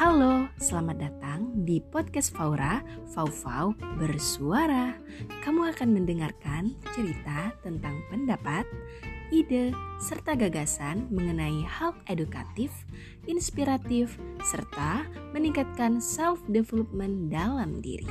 Halo, selamat datang di podcast Faura, Fau-Fau Bersuara. Kamu akan mendengarkan cerita tentang pendapat, ide, serta gagasan mengenai hal edukatif, inspiratif, serta meningkatkan self-development dalam diri.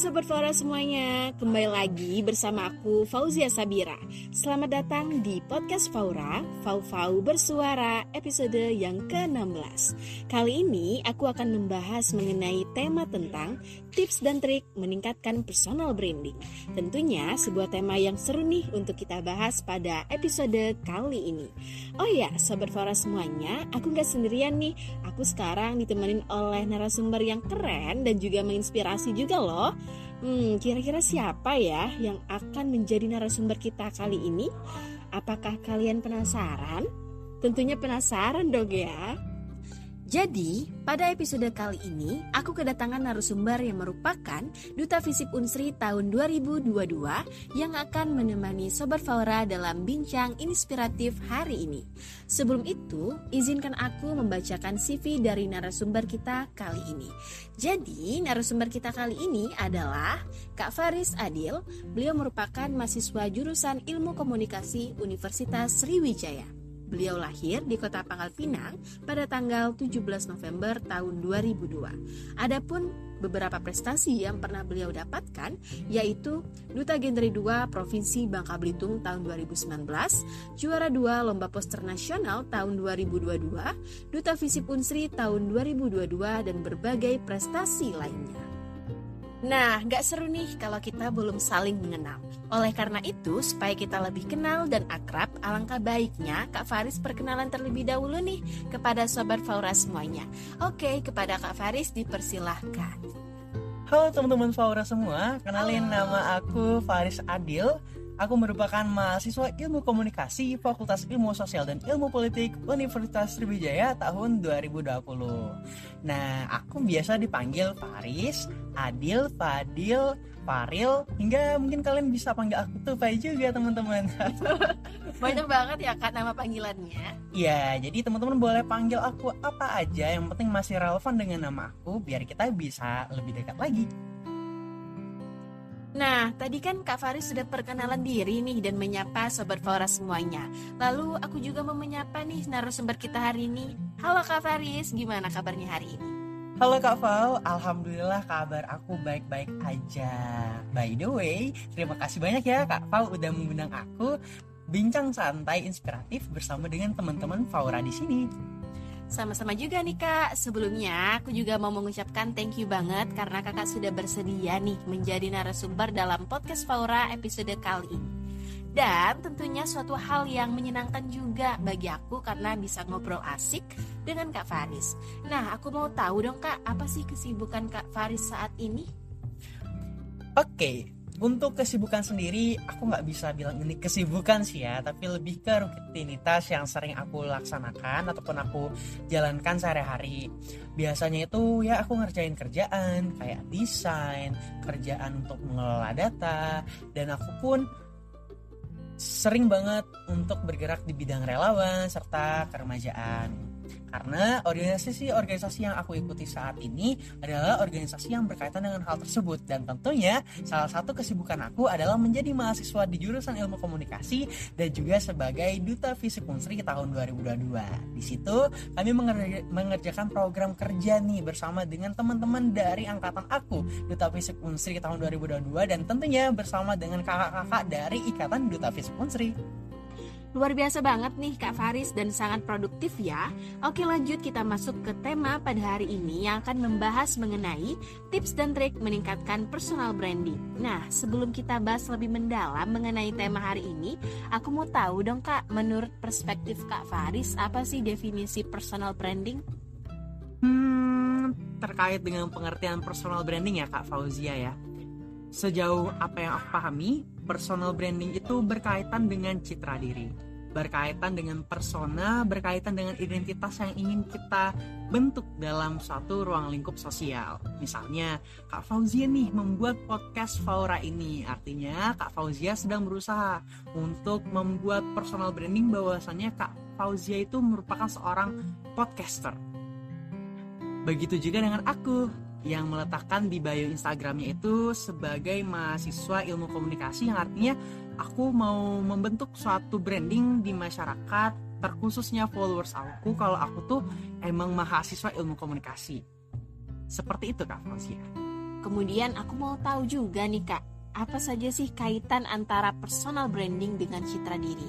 Sobat Flora semuanya, kembali lagi bersama aku Fauzia Sabira. Selamat datang di podcast Faura, Fau-Fau Bersuara, episode yang ke-16. Kali ini aku akan membahas mengenai tema tentang tips dan trik meningkatkan personal branding. Tentunya sebuah tema yang seru nih untuk kita bahas pada episode kali ini. Oh ya, Sobat Flora semuanya, aku nggak sendirian nih. Aku sekarang ditemenin oleh narasumber yang keren dan juga menginspirasi juga loh. Hmm, kira-kira siapa ya yang akan menjadi narasumber kita kali ini? Apakah kalian penasaran? Tentunya penasaran dong ya. Jadi, pada episode kali ini, aku kedatangan narasumber yang merupakan Duta Fisip Unsri tahun 2022 yang akan menemani Sobat Faura dalam bincang inspiratif hari ini. Sebelum itu, izinkan aku membacakan CV dari narasumber kita kali ini. Jadi, narasumber kita kali ini adalah Kak Faris Adil. Beliau merupakan mahasiswa jurusan Ilmu Komunikasi Universitas Sriwijaya. Beliau lahir di kota Pangkal Pinang pada tanggal 17 November tahun 2002. Adapun beberapa prestasi yang pernah beliau dapatkan yaitu Duta Genre 2 Provinsi Bangka Belitung tahun 2019, juara 2 Lomba Poster Nasional tahun 2022, Duta Visip Unsri tahun 2022 dan berbagai prestasi lainnya. Nah, gak seru nih kalau kita belum saling mengenal. Oleh karena itu, supaya kita lebih kenal dan akrab, alangkah baiknya Kak Faris perkenalan terlebih dahulu nih kepada Sobat Faura semuanya. Oke, kepada Kak Faris dipersilahkan. Halo teman-teman Faura semua, kenalin Halo. nama aku Faris Adil Aku merupakan mahasiswa Ilmu Komunikasi Fakultas Ilmu Sosial dan Ilmu Politik Universitas Sriwijaya tahun 2020. Nah, aku biasa dipanggil Faris, Adil, Fadil, Faril, hingga mungkin kalian bisa panggil aku tuh juga teman-teman. Banyak banget ya kak nama panggilannya. Iya, jadi teman-teman boleh panggil aku apa aja, yang penting masih relevan dengan nama aku, biar kita bisa lebih dekat lagi. Nah, tadi kan Kak Faris sudah perkenalan diri nih dan menyapa Sobat Faura semuanya. Lalu aku juga mau menyapa nih narasumber kita hari ini. Halo Kak Faris, gimana kabarnya hari ini? Halo Kak Fau, Alhamdulillah kabar aku baik-baik aja. By the way, terima kasih banyak ya Kak Fau udah mengundang aku bincang santai inspiratif bersama dengan teman-teman Faura di sini. Sama-sama juga nih kak Sebelumnya aku juga mau mengucapkan thank you banget Karena kakak sudah bersedia nih menjadi narasumber dalam podcast Faura episode kali ini dan tentunya suatu hal yang menyenangkan juga bagi aku karena bisa ngobrol asik dengan Kak Faris. Nah, aku mau tahu dong Kak, apa sih kesibukan Kak Faris saat ini? Oke, untuk kesibukan sendiri, aku nggak bisa bilang ini kesibukan sih ya, tapi lebih ke rutinitas yang sering aku laksanakan ataupun aku jalankan sehari-hari. Biasanya itu ya aku ngerjain kerjaan kayak desain, kerjaan untuk mengelola data, dan aku pun sering banget untuk bergerak di bidang relawan serta keremajaan. Karena organisasi-organisasi yang aku ikuti saat ini adalah organisasi yang berkaitan dengan hal tersebut dan tentunya salah satu kesibukan aku adalah menjadi mahasiswa di jurusan Ilmu Komunikasi dan juga sebagai duta Fisik Unsri tahun 2022. Di situ kami mengerjakan program kerja nih bersama dengan teman-teman dari angkatan aku, duta Fisik Unsri tahun 2022 dan tentunya bersama dengan kakak-kakak dari Ikatan Duta Fisik Unsri. Luar biasa banget nih Kak Faris dan sangat produktif ya. Oke lanjut kita masuk ke tema pada hari ini yang akan membahas mengenai tips dan trik meningkatkan personal branding. Nah sebelum kita bahas lebih mendalam mengenai tema hari ini, aku mau tahu dong Kak, menurut perspektif Kak Faris apa sih definisi personal branding? Hmm, terkait dengan pengertian personal branding ya Kak Fauzia ya. Sejauh apa yang aku pahami, personal branding itu berkaitan dengan citra diri. berkaitan dengan persona, berkaitan dengan identitas yang ingin kita bentuk dalam suatu ruang lingkup sosial. Misalnya, Kak Fauzia nih membuat podcast Faura ini. Artinya, Kak Fauzia sedang berusaha untuk membuat personal branding bahwasannya Kak Fauzia itu merupakan seorang podcaster. Begitu juga dengan aku yang meletakkan di bio Instagramnya itu sebagai mahasiswa ilmu komunikasi yang artinya aku mau membentuk suatu branding di masyarakat terkhususnya followers aku kalau aku tuh emang mahasiswa ilmu komunikasi. Seperti itu kak Fauzia kemudian aku mau tahu juga nih kak apa saja sih kaitan antara personal branding dengan citra diri?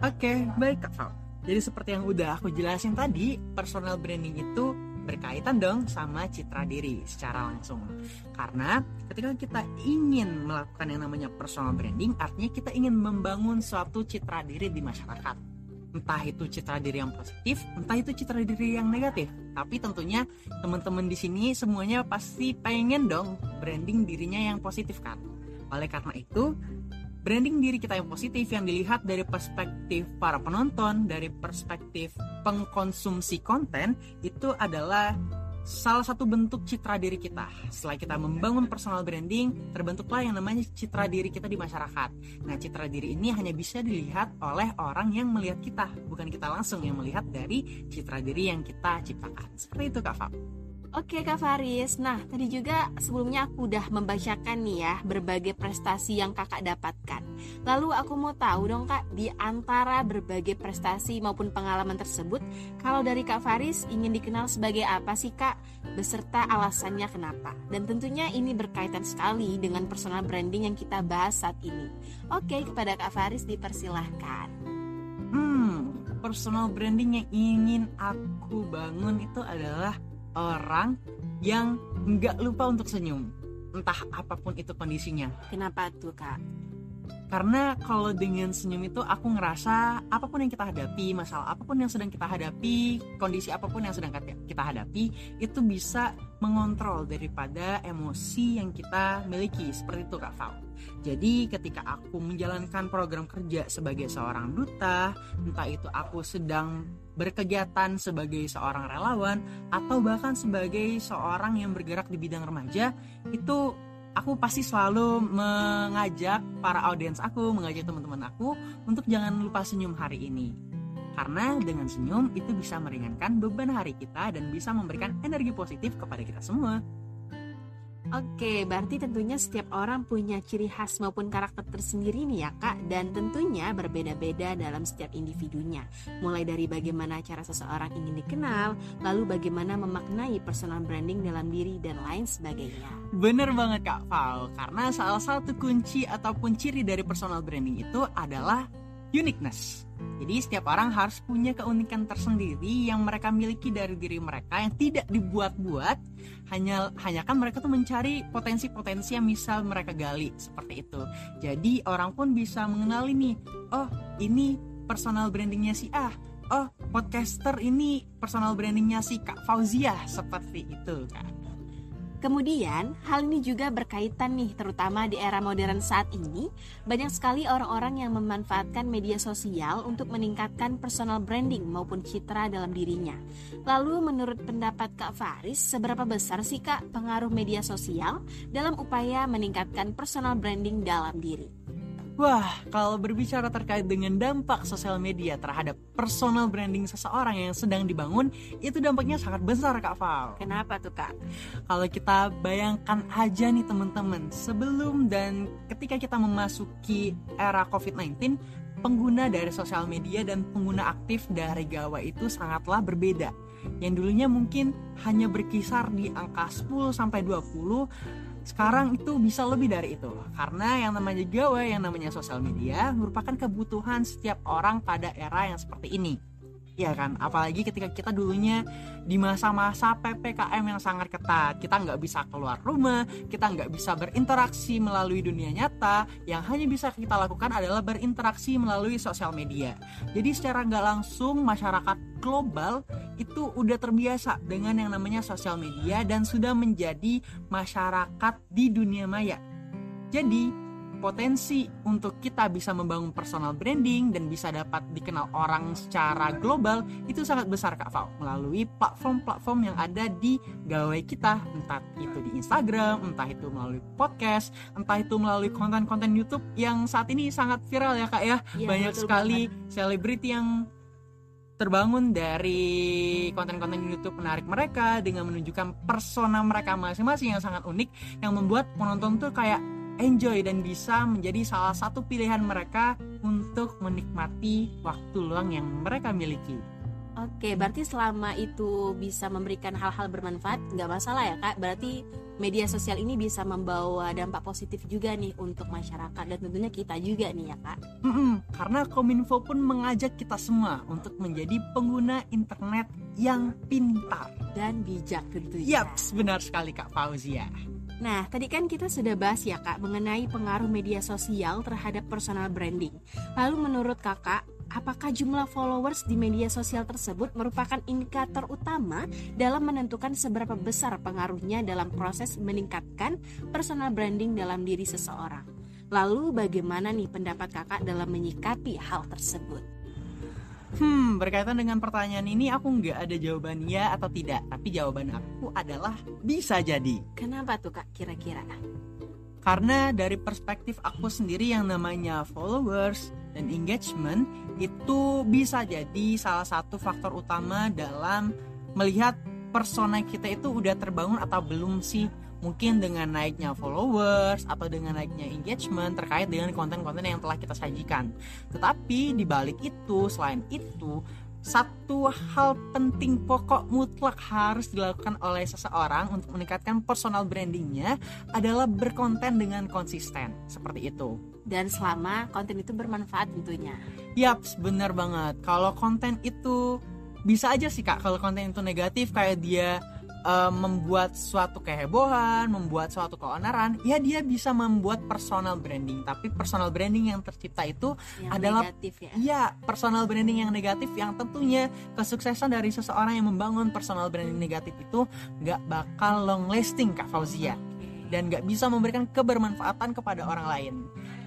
Oke baik kak Fau. Jadi seperti yang udah aku jelasin tadi personal branding itu berkaitan dong sama citra diri secara langsung. Karena ketika kita ingin melakukan yang namanya personal branding, artinya kita ingin membangun suatu citra diri di masyarakat. Entah itu citra diri yang positif, entah itu citra diri yang negatif. Tapi tentunya teman-teman di sini semuanya pasti pengen dong branding dirinya yang positif kan. Oleh karena itu, branding diri kita yang positif yang dilihat dari perspektif para penonton, dari perspektif pengkonsumsi konten itu adalah salah satu bentuk citra diri kita. Setelah kita membangun personal branding, terbentuklah yang namanya citra diri kita di masyarakat. Nah, citra diri ini hanya bisa dilihat oleh orang yang melihat kita, bukan kita langsung yang melihat dari citra diri yang kita ciptakan. Seperti itu, Kak Fab. Oke Kak Faris, nah tadi juga sebelumnya aku udah membacakan nih ya berbagai prestasi yang kakak dapatkan. Lalu aku mau tahu dong kak, di antara berbagai prestasi maupun pengalaman tersebut Kalau dari Kak Faris ingin dikenal sebagai apa sih kak? Beserta alasannya kenapa? Dan tentunya ini berkaitan sekali dengan personal branding yang kita bahas saat ini. Oke, kepada Kak Faris dipersilahkan. Hmm, personal branding yang ingin aku bangun itu adalah orang yang nggak lupa untuk senyum. Entah apa pun itu kondisinya. Kenapa tuh kak karena kalau dengan senyum itu aku ngerasa apa pun yang kita hadapi masalah apa pun yang sedang kita hadapi kondisi apa pun yang sedang kita hadapi itu bisa mengontrol daripada emosi yang kita miliki. Seperti itu kak Fau jadi ketika aku menjalankan program kerja sebagai seorang duta entah itu aku sedang berkegiatan sebagai seorang relawan atau bahkan sebagai seorang yang bergerak di bidang remaja itu aku pasti selalu mengajak para audiens aku, mengajak teman-teman aku untuk jangan lupa senyum hari ini. Karena dengan senyum itu bisa meringankan beban hari kita dan bisa memberikan energi positif kepada kita semua. Oke, berarti tentunya setiap orang punya ciri khas maupun karakter tersendiri nih ya kak. Dan tentunya berbeda-beda dalam setiap individunya. Mulai dari bagaimana cara seseorang ingin dikenal Lalu bagaimana memaknai personal branding dalam diri dan lain sebagainya. Bener banget kak Val. Karena salah satu kunci ataupun ciri dari personal branding itu adalah uniqueness jadi setiap orang harus punya keunikan tersendiri yang mereka miliki dari diri mereka yang tidak dibuat-buat. Hanya hanya kan mereka tuh mencari potensi-potensi yang misal mereka gali seperti itu. Jadi orang pun bisa mengenali nih, oh ini personal brandingnya si A. Oh podcaster ini personal brandingnya si Kak Fauzia seperti itu kan. Kemudian, hal ini juga berkaitan nih terutama di era modern saat ini, banyak sekali orang-orang yang memanfaatkan media sosial untuk meningkatkan personal branding maupun citra dalam dirinya. Lalu menurut pendapat Kak Faris, seberapa besar sih Kak pengaruh media sosial dalam upaya meningkatkan personal branding dalam diri? Wah, kalau berbicara terkait dengan dampak sosial media terhadap personal branding seseorang yang sedang dibangun, itu dampaknya sangat besar Kak Val. Kenapa tuh Kak? Kalau kita bayangkan aja nih teman-teman, sebelum dan ketika kita memasuki era COVID-19, pengguna dari sosial media dan pengguna aktif dari Gawa itu sangatlah berbeda. Yang dulunya mungkin hanya berkisar di angka 10 sampai 20 sekarang itu bisa lebih dari itu. Karena yang namanya gawe yang namanya sosial media merupakan kebutuhan setiap orang pada era yang seperti ini ya kan? Apalagi ketika kita dulunya di masa-masa ppkm yang sangat ketat. Kita nggak bisa keluar rumah kita nggak bisa berinteraksi melalui dunia nyata. Yang hanya bisa kita lakukan adalah berinteraksi melalui sosial media. Jadi secara nggak langsung masyarakat global itu udah terbiasa dengan yang namanya sosial media dan sudah menjadi masyarakat di dunia maya. Jadi potensi untuk kita bisa membangun personal branding dan bisa dapat dikenal orang secara global itu sangat besar Kak Fau. Melalui platform-platform yang ada di gawai kita. Entah itu di Instagram, entah itu melalui podcast, entah itu melalui konten-konten YouTube yang saat ini sangat viral ya Kak ya. Iya, Banyak sekali selebriti yang terbangun dari konten-konten YouTube menarik mereka dengan menunjukkan persona mereka masing-masing yang sangat unik yang membuat penonton tuh kayak enjoy dan bisa menjadi salah satu pilihan mereka untuk menikmati waktu luang yang mereka miliki. Oke, berarti selama itu bisa memberikan hal-hal bermanfaat, nggak masalah ya kak. Berarti media sosial ini bisa membawa dampak positif juga nih untuk masyarakat dan tentunya kita juga nih ya kak. Mm-mm, karena Kominfo pun mengajak kita semua untuk menjadi pengguna internet yang pintar. Dan bijak tentunya. Yap, benar sekali Kak Fauzia. Nah, tadi kan kita sudah bahas ya kak mengenai pengaruh media sosial terhadap personal branding. Lalu menurut kakak, apakah jumlah followers di media sosial tersebut merupakan indikator utama dalam menentukan seberapa besar pengaruhnya dalam proses meningkatkan personal branding dalam diri seseorang? Lalu bagaimana nih pendapat kakak dalam menyikapi hal tersebut? Berkaitan dengan pertanyaan ini aku nggak ada jawaban ya atau tidak, tapi jawaban aku adalah bisa jadi. Kenapa tuh kak kira-kira? Karena dari perspektif aku sendiri yang namanya followers dan engagement itu bisa jadi salah satu faktor utama dalam melihat persona kita itu udah terbangun atau belum sih mungkin dengan naiknya followers atau dengan naiknya engagement terkait dengan konten-konten yang telah kita sajikan. Tetapi di balik itu, selain itu, satu hal penting pokok mutlak harus dilakukan oleh seseorang untuk meningkatkan personal brandingnya adalah berkonten dengan konsisten seperti itu. Dan selama konten itu bermanfaat tentunya. Yap, benar banget. Kalau konten itu bisa aja sih kak, kalau konten itu negatif kayak dia uh, membuat suatu kehebohan, membuat suatu keonaran, ya dia bisa membuat personal branding. Tapi personal branding yang tercipta itu Yang adalah negatif ya. ya personal branding yang negatif yang tentunya kesuksesan dari seseorang yang membangun personal branding negatif itu nggak bakal long lasting kak Fauzia dan nggak bisa memberikan kebermanfaatan kepada orang lain.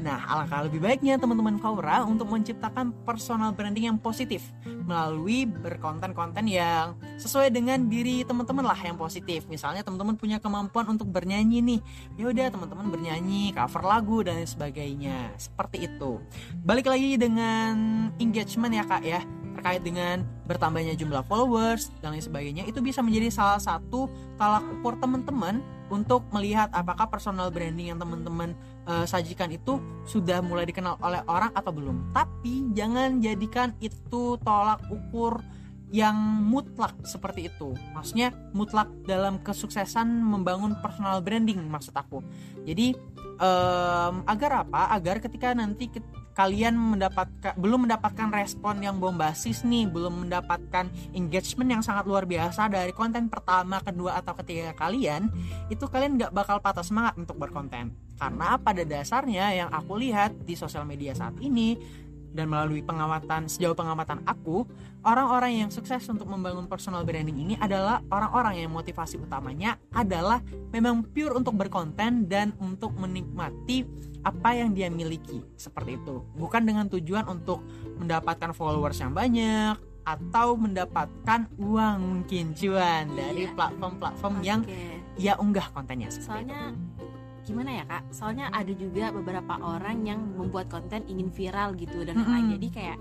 Nah, alangkah lebih baiknya teman-teman Faura untuk menciptakan personal branding yang positif melalui berkonten-konten yang sesuai dengan diri teman-teman lah yang positif. Misalnya teman-teman punya kemampuan untuk bernyanyi nih, ya udah teman-teman bernyanyi, cover lagu dan sebagainya. Seperti itu. Balik lagi dengan engagement ya kak ya terkait dengan bertambahnya jumlah followers dan lain sebagainya itu bisa menjadi salah satu tolak ukur teman-teman untuk melihat apakah personal branding yang teman-teman uh, sajikan itu sudah mulai dikenal oleh orang atau belum. Tapi jangan jadikan itu tolak ukur yang mutlak seperti itu. Maksudnya mutlak dalam kesuksesan membangun personal branding maksud aku. Jadi um, agar apa? Agar ketika nanti kalian mendapatkan belum mendapatkan respon yang bombastis nih, belum mendapatkan engagement yang sangat luar biasa dari konten pertama, kedua atau ketiga kalian, itu kalian nggak bakal patah semangat untuk berkonten. Karena pada dasarnya yang aku lihat di sosial media saat ini dan melalui pengamatan sejauh pengamatan aku, orang-orang yang sukses untuk membangun personal branding ini adalah orang-orang yang motivasi utamanya adalah memang pure untuk berkonten dan untuk menikmati apa yang dia miliki seperti itu. Bukan dengan tujuan untuk mendapatkan followers yang banyak atau mendapatkan uang mungkin cuan dari Iya. platform-platform yang dia unggah kontennya seperti Soalnya itu. Gimana ya kak? Soalnya ada juga beberapa orang yang membuat konten ingin viral gitu dan Mm-mm. lain jadi kayak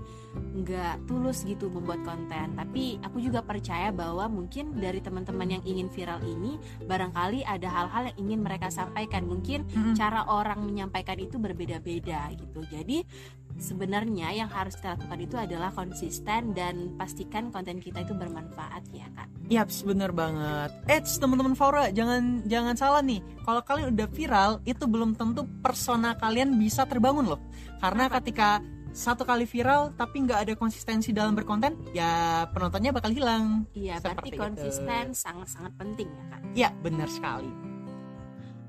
nggak tulus gitu membuat konten. Tapi aku juga percaya bahwa mungkin dari teman-teman yang ingin viral ini barangkali ada hal-hal yang ingin mereka sampaikan. Mungkin Mm-mm. cara orang menyampaikan itu berbeda-beda gitu. Jadi sebenarnya yang harus kita lakukan itu adalah konsisten dan pastikan konten kita itu bermanfaat ya kak. Yaps, bener banget. Eits, teman-teman Faura, jangan jangan salah nih. Kalau kalian udah viral, itu belum tentu persona kalian bisa terbangun loh. Karena ketika satu kali viral tapi nggak ada konsistensi dalam berkonten, ya penontonnya bakal hilang. Iya, berarti Seperti itu. konsisten sangat-sangat penting ya kak. Ya, benar sekali.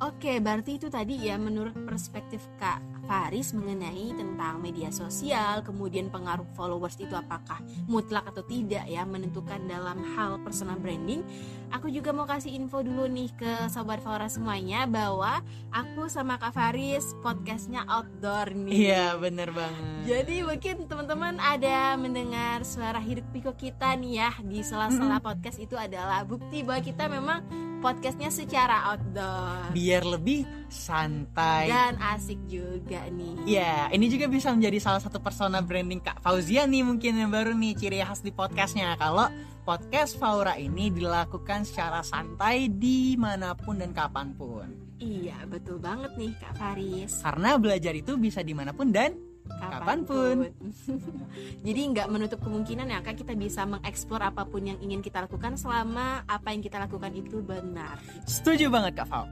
Oke, berarti itu tadi ya menurut perspektif Kak Faris mengenai tentang media sosial, kemudian pengaruh followers itu apakah mutlak atau tidak ya menentukan dalam hal personal branding. Aku juga mau kasih info dulu nih ke sobat Faura semuanya bahwa aku sama Kak Faris podcastnya outdoor nih. Iya bener banget. Jadi mungkin teman-teman ada mendengar suara hidup pikuk kita nih ya di sela-sela podcast itu adalah bukti bahwa kita memang podcastnya secara outdoor Biar lebih santai. dan asik juga nih. Ya, ini juga bisa menjadi salah satu persona branding Kak Fauzia nih mungkin yang baru nih ciri khas di podcastnya. Kalau podcast Faura ini dilakukan secara santai di mana pun dan kapan pun. Iya betul banget nih Kak Faris. Karena belajar itu bisa di mana pun dan Kapan pun. Jadi nggak menutup kemungkinan ya kak kita bisa mengeksplor apa pun yang ingin kita lakukan selama apa yang kita lakukan itu benar. setuju banget Kak Fau.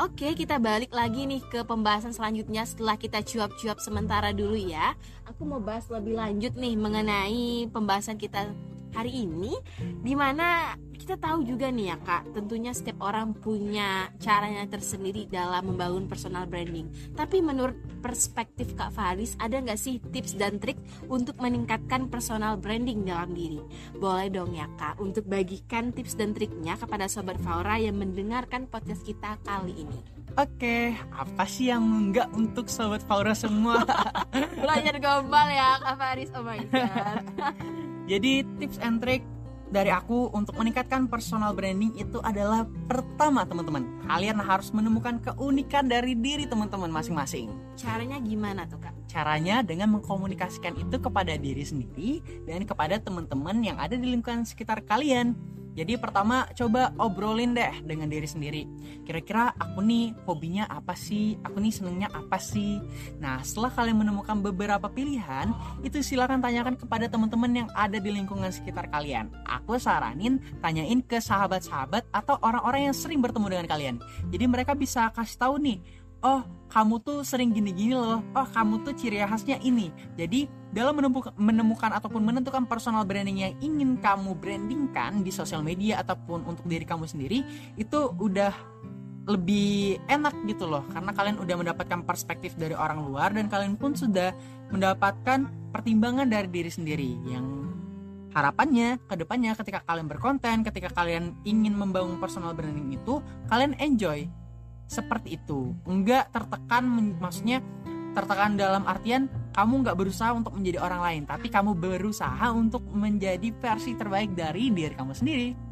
Oke, kita balik lagi nih ke pembahasan selanjutnya setelah kita cuap-cuap sementara dulu ya. Aku mau bahas lebih lanjut nih mengenai pembahasan kita hari ini di mana kita tahu juga nih ya kak tentunya setiap orang punya caranya tersendiri dalam membangun personal branding. Tapi menurut perspektif kak Faris ada nggak sih tips dan trik untuk meningkatkan personal branding dalam diri? Boleh dong ya kak untuk bagikan tips dan triknya kepada sobat Faura yang mendengarkan podcast kita kali ini. Oke, apa sih yang enggak untuk sobat Faura semua? belajar gombal ya kak Faris. Oh my god Jadi tips and trick dari aku untuk meningkatkan personal branding itu adalah pertama teman-teman kalian harus menemukan keunikan dari diri teman-teman masing-masing. caranya gimana tuh kak Caranya dengan mengkomunikasikan itu kepada diri sendiri dan kepada teman-teman yang ada di lingkungan sekitar kalian. Jadi pertama coba obrolin deh dengan diri sendiri. Kira-kira aku nih hobinya apa sih? Aku nih senengnya apa sih? Nah setelah kalian menemukan beberapa pilihan, itu silakan tanyakan kepada teman-teman yang ada di lingkungan sekitar kalian. Aku saranin tanyain ke sahabat-sahabat atau orang-orang yang sering bertemu dengan kalian. Jadi mereka bisa kasih tahu nih, oh kamu tuh sering gini-gini loh, oh kamu tuh ciri khasnya ini. Jadi dalam menemukan, ataupun menentukan personal branding yang ingin kamu brandingkan di sosial media ataupun untuk diri kamu sendiri, itu udah lebih enak gitu loh. Karena kalian udah mendapatkan perspektif dari orang luar dan kalian pun sudah mendapatkan pertimbangan dari diri sendiri. Yang harapannya ke depannya ketika kalian berkonten ketika kalian ingin membangun personal branding itu kalian enjoy seperti itu enggak tertekan maksudnya tertekan dalam artian kamu nggak berusaha untuk menjadi orang lain tapi kamu berusaha untuk menjadi versi terbaik dari diri kamu sendiri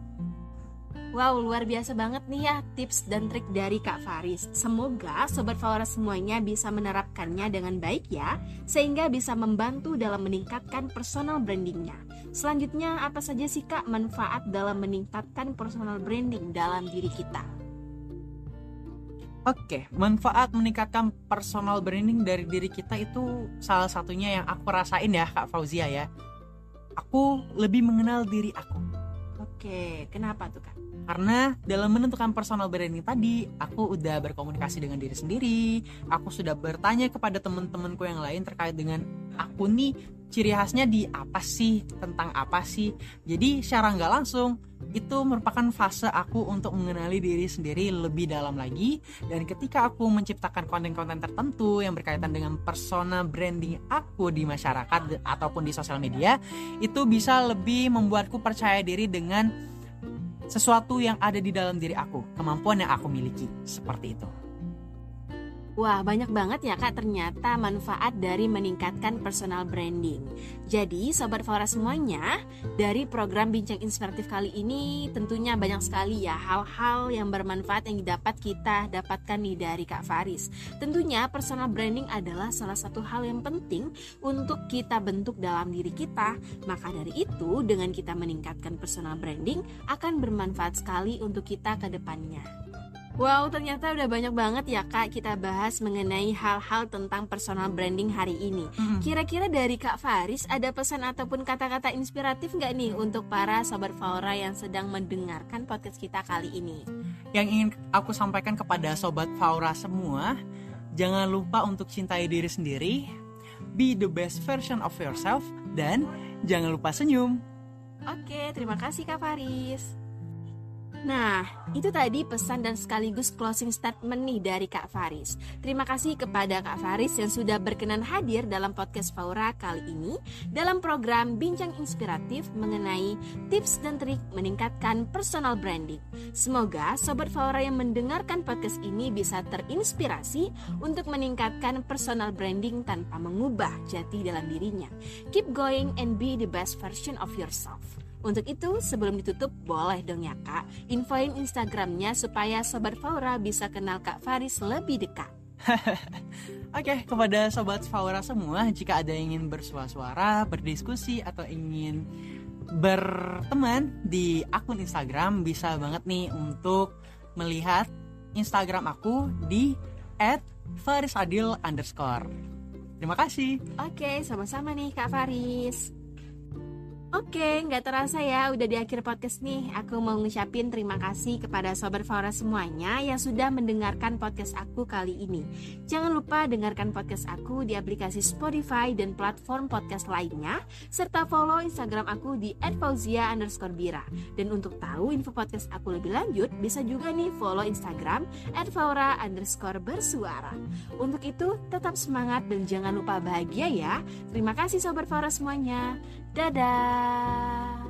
Wow, luar biasa banget nih ya tips dan trik dari Kak Faris. Semoga Sobat Faura semuanya bisa menerapkannya dengan baik ya, sehingga bisa membantu dalam meningkatkan personal brandingnya. Selanjutnya, apa saja sih Kak manfaat dalam meningkatkan personal branding dalam diri kita? Oke, manfaat meningkatkan personal branding dari diri kita itu salah satunya yang aku rasain ya Kak Fauzia ya. Aku lebih mengenal diri aku. Oke, kenapa tuh Kak? Karena dalam menentukan personal branding tadi, aku udah berkomunikasi dengan diri sendiri. Aku sudah bertanya kepada teman-temanku yang lain terkait dengan aku nih ciri khasnya di apa sih, tentang apa sih. Jadi secara nggak langsung itu merupakan fase aku untuk mengenali diri sendiri lebih dalam lagi dan ketika aku menciptakan konten-konten tertentu yang berkaitan dengan persona branding aku di masyarakat ataupun di sosial media itu bisa lebih membuatku percaya diri dengan sesuatu yang ada di dalam diri aku, kemampuan yang aku miliki, seperti itu. Wah, banyak banget ya Kak ternyata manfaat dari meningkatkan personal branding. Jadi, sobat Fora semuanya, dari program Bincang Inspiratif kali ini tentunya banyak sekali ya hal-hal yang bermanfaat yang dapat kita dapatkan nih dari Kak Faris. Tentunya personal branding adalah salah satu hal yang penting untuk kita bentuk dalam diri kita. Maka dari itu, dengan kita meningkatkan personal branding akan bermanfaat sekali untuk kita ke depannya. Wow, ternyata udah banyak banget ya Kak kita bahas mengenai hal-hal tentang personal branding hari ini. Kira-kira dari Kak Faris ada pesan ataupun kata-kata inspiratif nggak nih untuk para sobat Faura yang sedang mendengarkan podcast kita kali ini? Yang ingin aku sampaikan kepada sobat Faura semua, jangan lupa untuk cintai diri sendiri, be the best version of yourself, dan jangan lupa senyum. Oke, terima kasih Kak Faris. Nah, itu tadi pesan dan sekaligus closing statement nih dari Kak Faris. Terima kasih kepada Kak Faris yang sudah berkenan hadir dalam podcast Faura kali ini dalam program Bincang Inspiratif mengenai tips dan trik meningkatkan personal branding. Semoga Sobat Faura yang mendengarkan podcast ini bisa terinspirasi untuk meningkatkan personal branding tanpa mengubah jati dalam dirinya. Keep going and be the best version of yourself. Untuk itu, sebelum ditutup, boleh dong ya kak, infoin Instagramnya supaya Sobat Faura bisa kenal Kak Faris lebih dekat. Oke, kepada Sobat Faura semua, jika ada yang ingin bersuara-suara, berdiskusi, atau ingin berteman di akun Instagram, bisa banget nih untuk melihat Instagram aku di @farisadil underscore. Terima kasih. Oke, sama-sama nih Kak Faris. Oke, nggak terasa ya udah di akhir podcast nih. Aku mau ngucapin terima kasih kepada Sobat Faura semuanya yang sudah mendengarkan podcast aku kali ini. Jangan lupa dengarkan podcast aku di aplikasi Spotify dan platform podcast lainnya, serta follow Instagram aku di @fauzia underscore bira. Dan untuk tahu info podcast aku lebih lanjut, bisa juga nih follow Instagram @faura underscore bersuara. Untuk itu, tetap semangat dan jangan lupa bahagia ya. Terima kasih Sobat Faura semuanya. Dadah.